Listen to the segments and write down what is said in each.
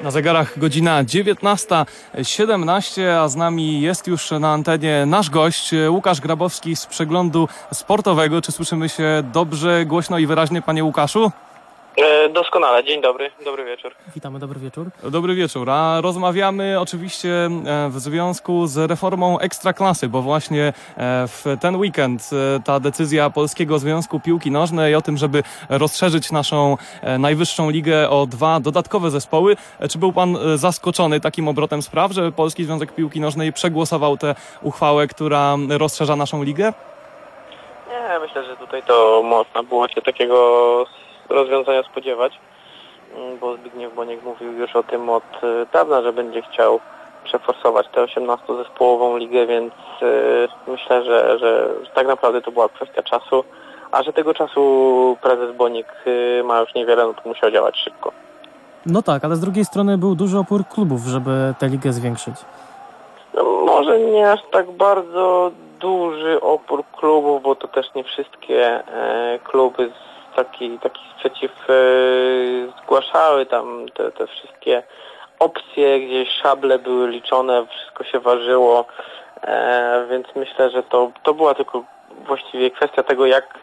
Na zegarach godzina 19.17, a z nami jest już na antenie nasz gość Łukasz Grabowski z przeglądu sportowego. Czy słyszymy się dobrze, głośno i wyraźnie, panie Łukaszu? E, Doskonale, dzień dobry, dobry wieczór. Witamy, dobry wieczór. Dobry wieczór, a rozmawiamy oczywiście e, w związku z reformą Ekstraklasy, bo właśnie e, w ten weekend ta decyzja Polskiego Związku Piłki Nożnej o tym, żeby rozszerzyć naszą najwyższą ligę o dwa dodatkowe zespoły. Czy był pan zaskoczony takim obrotem spraw, że Polski Związek Piłki Nożnej przegłosował tę uchwałę, która rozszerza naszą ligę? Nie, myślę, że tutaj to można było się takiego rozwiązania spodziewać, mm, bo Zbigniew Boniek mówił już o tym od e, dawna, że będzie chciał przeforsować tę 18-zespołową ligę, więc e, myślę, że, że tak naprawdę to była kwestia czasu, a że tego czasu prezes Boniek e, ma już niewiele, no to musiał działać szybko. No tak, ale z drugiej strony był duży opór klubów, żeby tę ligę zwiększyć. No, może nie aż tak bardzo duży opór klubów, bo to też nie wszystkie e, kluby z taki, taki sprzeciw e, zgłaszały tam te, te wszystkie opcje, gdzieś szable były liczone, wszystko się ważyło, e, więc myślę, że to, to była tylko właściwie kwestia tego, jak,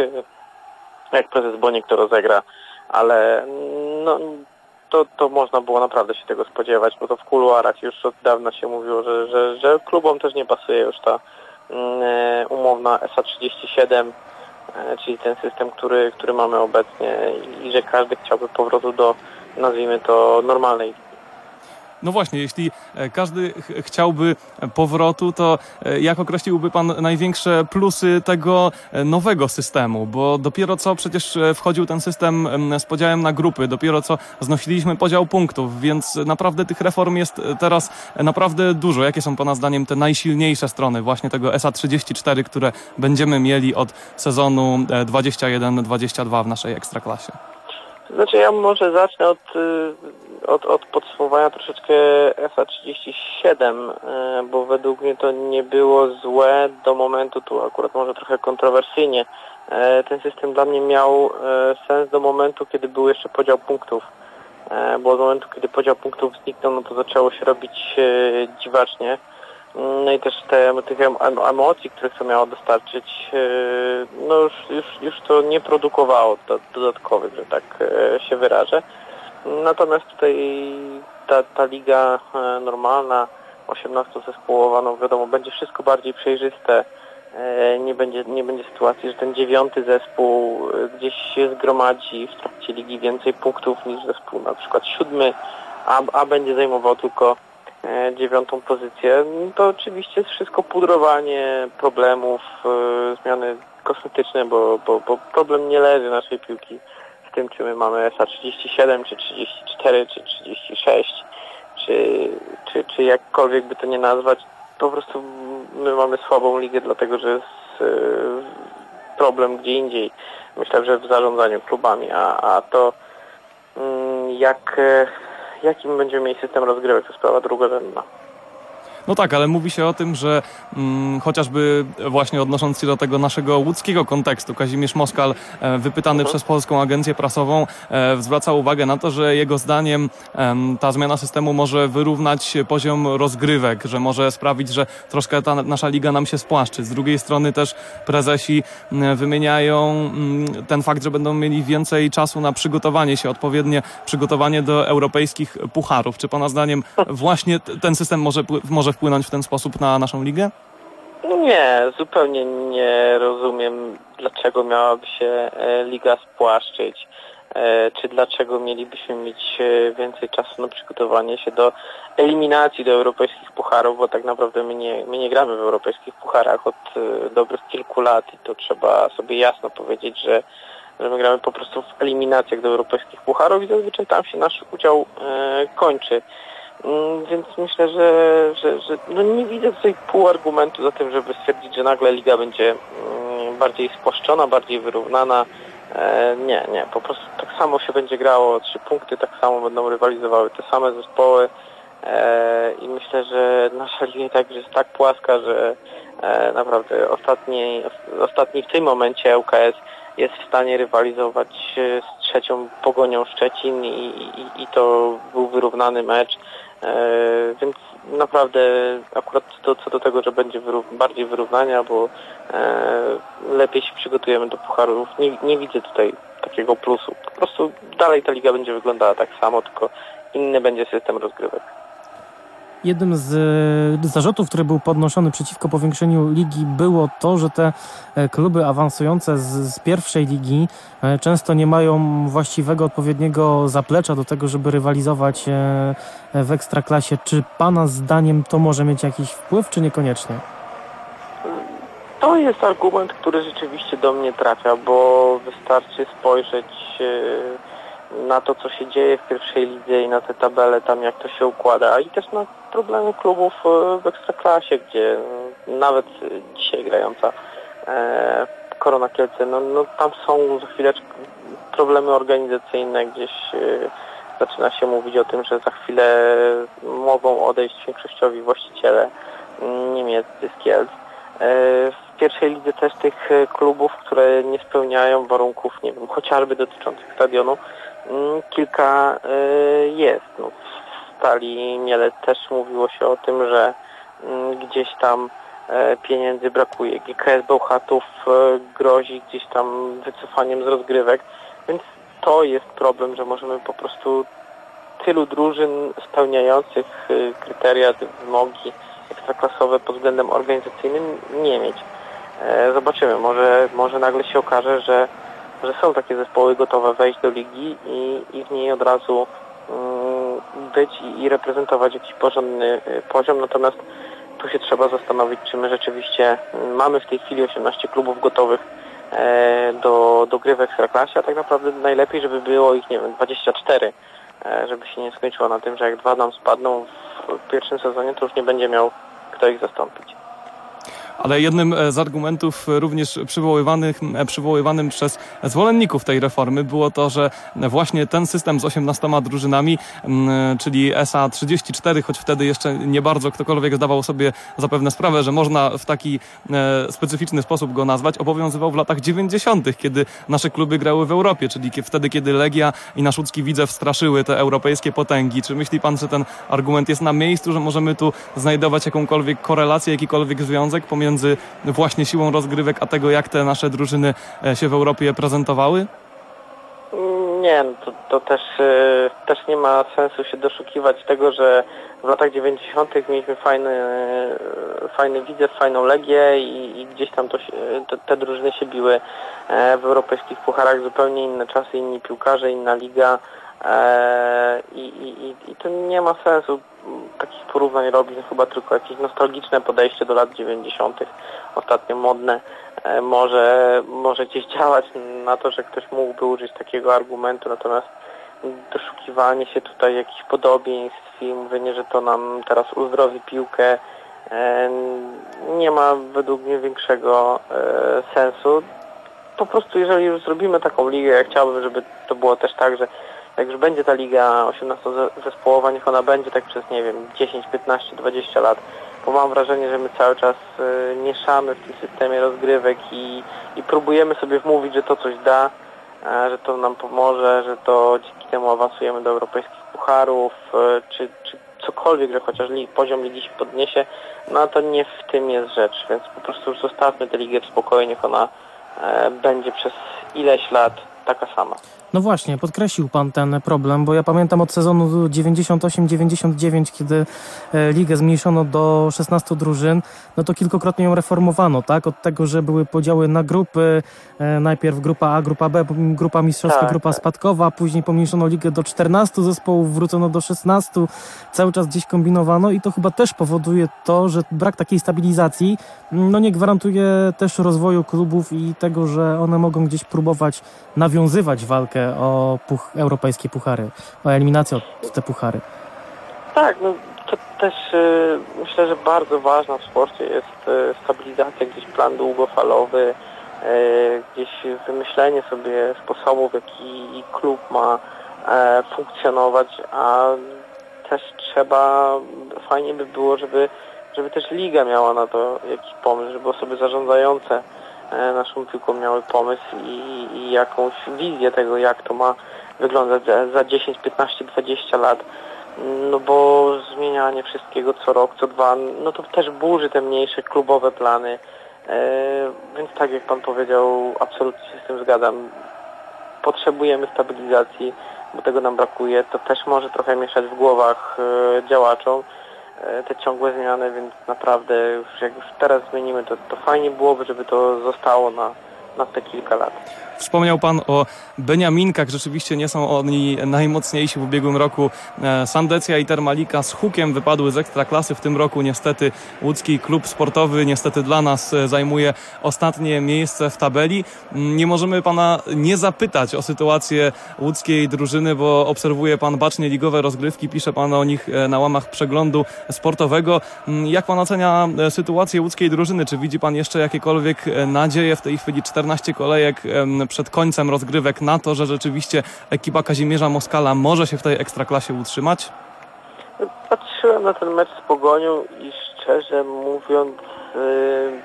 jak prezes Boniek to rozegra, ale no, to, to można było naprawdę się tego spodziewać, bo to w kuluarach już od dawna się mówiło, że, że, że klubom też nie pasuje już ta mm, e, umowna SA37, e, czyli ten system, który, który mamy obecnie i że każdy chciałby powrotu do, nazwijmy to, normalnej No właśnie, jeśli e, każdy ch chciałby powrotu, to e, jak określiłby Pan największe plusy tego e, nowego systemu? Bo dopiero co przecież wchodził ten system em, z podziałem na grupy, dopiero co znosiliśmy podział punktów, więc naprawdę tych reform jest teraz naprawdę dużo. Jakie są Pana zdaniem te najsilniejsze strony właśnie tego SA34, które będziemy mieli od sezonu e, 21-22 w naszej Ekstraklasie? Znaczy ja może zacznę od, y, od, od podsumowania troszeczkę SA37, y, bo według mnie to nie było złe do momentu, tu akurat może trochę kontrowersyjnie. E, Ten system dla mnie miał e, sens do momentu, kiedy był jeszcze podział punktów. E, Bo od momentu, kiedy podział punktów zniknął, no to zaczęło się robić e, dziwacznie. No i też te tych em- em- emocji, których to miało dostarczyć, e, no już, już, już to nie produkowało do, dodatkowych, że tak e, się wyrażę. Natomiast tutaj ta, ta liga e, normalna, 18-zespołowa, no wiadomo, będzie wszystko bardziej przejrzyste. E, Nie będzie, nie będzie sytuacji, że ten dziewiąty zespół e, gdzieś się zgromadzi w trakcie ligi więcej punktów niż zespół na przykład siódmy, a, a będzie zajmował tylko dziewiątą pozycję. To oczywiście jest wszystko pudrowanie problemów, zmiany kosmetyczne, bo, bo, bo problem nie leży naszej piłki tym, czy my mamy SA37, czy 34, czy 36, czy, czy, czy jakkolwiek by to nie nazwać. Po prostu my mamy słabą ligę, dlatego że jest e, problem gdzie indziej. Myślę, że w zarządzaniu klubami, a, a to mm, jak, e, jakim będziemy mieli system rozgrywek, to sprawa drugorzędna. No tak, ale mówi się o tym, że mm, chociażby właśnie odnosząc się do tego naszego łódzkiego kontekstu, Kazimierz Moskal, e, wypytany Mhm. przez Polską Agencję Prasową, e, zwraca uwagę na to, że jego zdaniem em, ta zmiana systemu może wyrównać poziom rozgrywek, że może sprawić, że troszkę ta nasza liga nam się spłaszczy. Z drugiej strony też prezesi wymieniają ten fakt, że będą mieli więcej czasu na przygotowanie się, odpowiednie przygotowanie do europejskich pucharów. Czy Pana zdaniem właśnie ten system może, może wpłynąć w ten sposób na naszą ligę? Nie, zupełnie nie rozumiem, dlaczego miałaby się e, liga spłaszczyć, e, czy dlaczego mielibyśmy mieć e, więcej czasu na przygotowanie się do eliminacji do europejskich pucharów, bo tak naprawdę my nie, my nie gramy w europejskich pucharach od dobrych kilku lat i to trzeba sobie jasno powiedzieć, że, że my gramy po prostu w eliminacjach do europejskich pucharów i zazwyczaj tam się nasz udział kończy. Mm, Więc myślę, że, że, że no nie widzę tutaj pół argumentu za tym, żeby stwierdzić, że nagle liga będzie mm, bardziej spłaszczona, bardziej wyrównana. E, Nie, nie, po prostu tak samo się będzie grało, trzy punkty tak samo będą rywalizowały te same zespoły E, i myślę, że nasza liga i tak już jest tak płaska, że e, naprawdę ostatni, ostatni w tym momencie ŁKS jest w stanie rywalizować z trzecią Pogonią Szczecin i, i, i to był wyrównany mecz. E, więc naprawdę akurat to, co do tego, że będzie wyrów bardziej wyrównania, bo e, lepiej się przygotujemy do pucharów, nie, nie widzę tutaj takiego plusu. Po prostu dalej ta liga będzie wyglądała tak samo, tylko inny będzie system rozgrywek. Jednym z e, zarzutów, który był podnoszony przeciwko powiększeniu ligi, było to, że te e, kluby awansujące z, z, pierwszej ligi e, często nie mają właściwego, odpowiedniego zaplecza do tego, żeby rywalizować w ekstraklasie. Czy Pana zdaniem to może mieć jakiś wpływ, czy niekoniecznie? To jest argument, który rzeczywiście do mnie trafia, bo wystarczy spojrzeć na to, co się dzieje w pierwszej lidze i na te tabele tam, jak to się układa, i też na problemy klubów e, w Ekstraklasie, gdzie nawet dzisiaj grająca e, Korona Kielce, no, no tam są za chwileczkę problemy organizacyjne, gdzieś e, zaczyna się mówić o tym, że za chwilę mogą odejść większościowi właściciele niemieccy z Kielc. W pierwszej lidze też tych klubów, które nie spełniają warunków, nie wiem, chociażby dotyczących stadionu, Mm, kilka y, jest. No, w Stali Mielec też mówiło się o tym, że mm, gdzieś tam e, pieniędzy brakuje. GKS Bełchatów e, grozi gdzieś tam wycofaniem z rozgrywek, więc to jest problem, że możemy po prostu tylu drużyn spełniających y, kryteria, wymogi ekstraklasowe pod względem organizacyjnym nie mieć. E, zobaczymy, może, może nagle się okaże, że że są takie zespoły gotowe wejść do ligi i, i w niej od razu mm, być i, i reprezentować jakiś porządny y, poziom, natomiast tu się trzeba zastanowić, czy my rzeczywiście mm, mamy w tej chwili 18 klubów gotowych e, do, do gry w Ekstraklasie, a tak naprawdę najlepiej, żeby było ich, nie wiem, 24, e, żeby się nie skończyło na tym, że jak dwa nam spadną w pierwszym sezonie, to już nie będzie miał kto ich zastąpić ale jednym e, z argumentów również przywoływanych, e, przywoływanym przez zwolenników tej reformy było to, że właśnie ten system z 18 drużynami, czyli SA 34, choć wtedy jeszcze nie bardzo ktokolwiek zdawał sobie zapewne sprawę, że można w taki e, specyficzny sposób go nazwać, obowiązywał w latach 90., kiedy nasze kluby grały w Europie, czyli wtedy, kiedy Legia i Naszucki Widzew straszyły te europejskie potęgi. Czy myśli pan, że ten argument jest na miejscu, że możemy tu znajdować jakąkolwiek korelację, jakikolwiek związek pomiędzy pomiędzy właśnie siłą rozgrywek, a tego, jak te nasze drużyny e, się w Europie prezentowały? Nie, to, to też, e, też nie ma sensu się doszukiwać tego, że w latach 90. mieliśmy fajny, e, fajny widzew, fajną Legię i, i gdzieś tam to te, te drużyny się biły w europejskich pucharach, zupełnie inne czasy, inni piłkarze, inna liga i, i, i to nie ma sensu takich porównań robić, no chyba tylko jakieś nostalgiczne podejście do lat 90. ostatnio modne e, może, może gdzieś działać na to, że ktoś mógłby użyć takiego argumentu, natomiast doszukiwanie się tutaj jakichś podobieństw i mówienie, że to nam teraz uzdrowi piłkę e, nie ma według mnie większego sensu. Po prostu jeżeli już zrobimy taką ligę, ja chciałbym, żeby to było też tak, że jak już będzie ta liga 18-zespołowa, niech ona będzie tak przez, nie wiem, 10, 15, 20 lat, bo mam wrażenie, że my cały czas y, mieszamy w tym systemie rozgrywek i, i próbujemy sobie wmówić, że to coś da, e, że to nam pomoże, że to dzięki temu awansujemy do europejskich pucharów, e, czy, czy cokolwiek, że chociaż poziom ligi się podniesie, no a to nie w tym jest rzecz, więc po prostu już zostawmy tę ligę w spokoju, niech ona e, będzie przez ileś lat taka sama. No właśnie, podkreślił Pan ten problem, bo ja pamiętam od sezonu 98-99, kiedy e, ligę zmniejszono do 16 drużyn, no to kilkukrotnie ją reformowano, tak? Od tego, że były podziały na grupy, e, najpierw grupa A, grupa B, grupa mistrzowska, tak, grupa tak. spadkowa, później pomniejszono ligę do 14 zespołów, wrócono do 16, cały czas gdzieś kombinowano i to chyba też powoduje to, że brak takiej stabilizacji no nie gwarantuje też rozwoju klubów i tego, że one mogą gdzieś próbować nawiązywać walkę o puch, europejskie puchary, o eliminację od te puchary. Tak, no to też y, myślę, że bardzo ważna w sporcie jest y, stabilizacja, gdzieś plan długofalowy, y, gdzieś wymyślenie sobie sposobów, w jaki klub ma funkcjonować, a też trzeba, fajnie by było, żeby, żeby też liga miała na to jakiś pomysł, żeby osoby zarządzające naszą piłką miały pomysł i, i jakąś wizję tego, jak to ma wyglądać za, za 10, 15, 20 lat. No bo zmienianie wszystkiego co rok, co dwa, no to też burzy te mniejsze klubowe plany. E, więc tak jak Pan powiedział, absolutnie się z tym zgadzam. Potrzebujemy stabilizacji, bo tego nam brakuje. To też może trochę mieszać w głowach e, działaczom e, te ciągłe zmiany, więc naprawdę już jak już teraz zmienimy, to, to fajnie byłoby, żeby to zostało na, na te kilka lat. Wspomniał Pan o Beniaminkach. Rzeczywiście nie są oni najmocniejsi w ubiegłym roku. E, Sandecja i Termalika z hukiem wypadły z ekstraklasy. W tym roku niestety łódzki klub sportowy niestety dla nas e, zajmuje ostatnie miejsce w tabeli. Mm, Nie możemy Pana nie zapytać o sytuację łódzkiej drużyny, bo obserwuje Pan bacznie ligowe rozgrywki, pisze Pan o nich e, na łamach przeglądu sportowego. Mm, Jak Pan ocenia sytuację łódzkiej drużyny? Czy widzi Pan jeszcze jakiekolwiek nadzieje w tej chwili 14 kolejek em, przed końcem rozgrywek na to, że rzeczywiście ekipa Kazimierza Moskala może się w tej ekstraklasie utrzymać? Patrzyłem na ten mecz z Pogonią i szczerze mówiąc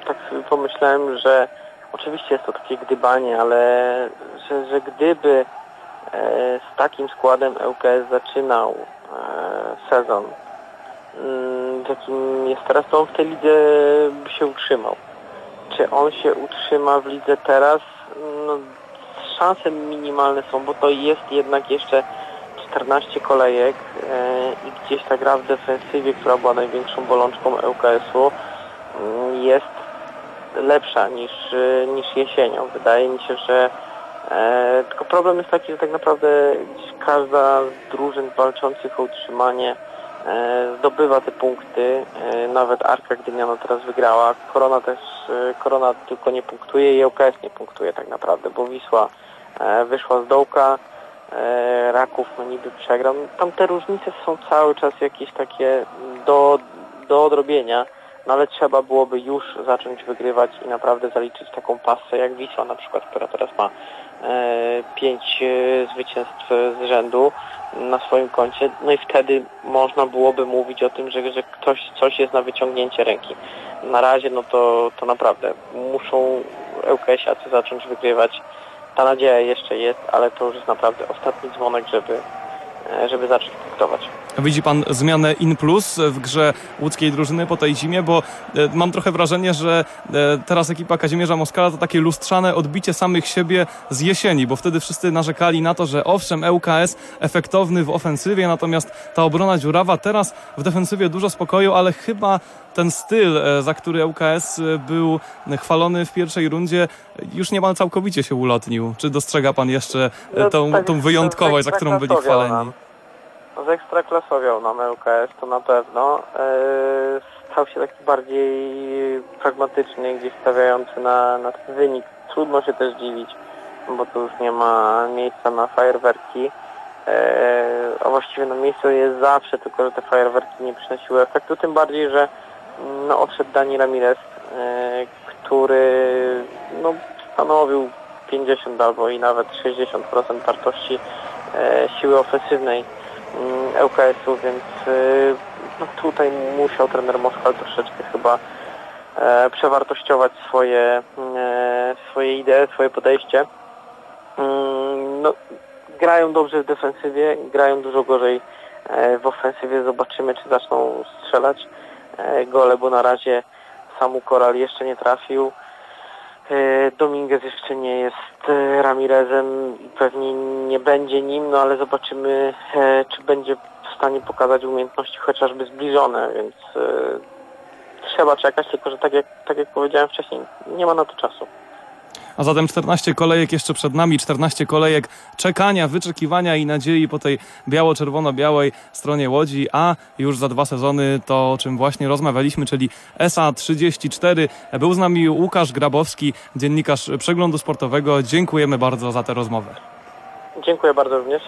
tak sobie pomyślałem, że oczywiście jest to takie gdybanie, ale że, że gdyby e, z takim składem ŁKS zaczynał e, sezon, mm, w jakim jest teraz, to on w tej lidze by się utrzymał. Czy on się utrzyma w lidze teraz? No, szanse minimalne są, bo to jest jednak jeszcze 14 kolejek e, i gdzieś ta gra w defensywie, która była największą bolączką ŁKS-u mm, jest lepsza niż, e, niż jesienią. Wydaje mi się, że e, tylko problem jest taki, że tak naprawdę każda z drużyn walczących o utrzymanie zdobywa te punkty. E, nawet Arka Gdyniano teraz wygrała. Korona też, e, Korona tylko nie punktuje i ŁKS nie punktuje tak naprawdę, bo Wisła e, wyszła z dołka. E, Raków no niby przegrał. Tam te różnice są cały czas jakieś takie do, do odrobienia, no ale trzeba byłoby już zacząć wygrywać i naprawdę zaliczyć taką pasę jak Wisła na przykład, która teraz ma e, pięć e, zwycięstw z rzędu na swoim koncie, no i wtedy można byłoby mówić o tym, że, że ktoś coś jest na wyciągnięcie ręki. Na razie no to, to naprawdę muszą ŁKS-iacy zacząć wygrywać ta nadzieja jeszcze jest, ale to już jest naprawdę ostatni dzwonek, żeby, e, żeby zacząć punktować. Widzi Pan zmianę in plus w grze łódzkiej drużyny po tej zimie, bo e, mam trochę wrażenie, że e, teraz ekipa Kazimierza Moskala to takie lustrzane odbicie samych siebie z jesieni, bo wtedy wszyscy narzekali na to, że owszem, ŁKS efektowny w ofensywie, natomiast ta obrona dziurawa teraz w defensywie dużo spokoju, ale chyba ten styl, e, za który ŁKS e, był chwalony w pierwszej rundzie, już niemal całkowicie się ulotnił. Czy dostrzega Pan jeszcze e, No, tą, tak, tą wyjątkowość, za którą byli chwaleni? Nam. No, Zekstraklasowiał nam ŁKS, to na pewno. Eee, stał się taki bardziej pragmatyczny, gdzieś stawiający na, na wynik. Trudno się też dziwić, bo tu już nie ma miejsca na fajerwerki. Eee, a właściwie no miejsce jest zawsze, tylko że te fajerwerki nie przynosiły efektu, tym bardziej, że mm, no, odszedł Dani Ramirez, eee, który no, stanowił 50 albo i nawet 60% wartości e, siły ofensywnej ŁKS-u, więc e, no, tutaj musiał trener Moskal troszeczkę chyba e, przewartościować swoje, e, swoje idee, swoje podejście. Mm, no, grają dobrze w defensywie, grają dużo gorzej e, w ofensywie. Zobaczymy, czy zaczną strzelać gole, bo na razie Samu Koral jeszcze nie trafił. E, Dominguez jeszcze nie jest e, Ramirezem i pewnie nie będzie nim, no ale zobaczymy, e, czy będzie w stanie pokazać umiejętności chociażby zbliżone, więc trzeba czekać, tylko że tak jak, tak jak powiedziałem wcześniej, nie ma na to czasu. A zatem 14 kolejek jeszcze przed nami, 14 kolejek czekania, wyczekiwania i nadziei po tej biało-czerwono-białej stronie Łodzi, a już za dwa sezony to, o czym właśnie rozmawialiśmy, czyli SA 34. Był z nami Łukasz Grabowski, dziennikarz Przeglądu Sportowego. Dziękujemy bardzo za tę rozmowę. Dziękuję bardzo również.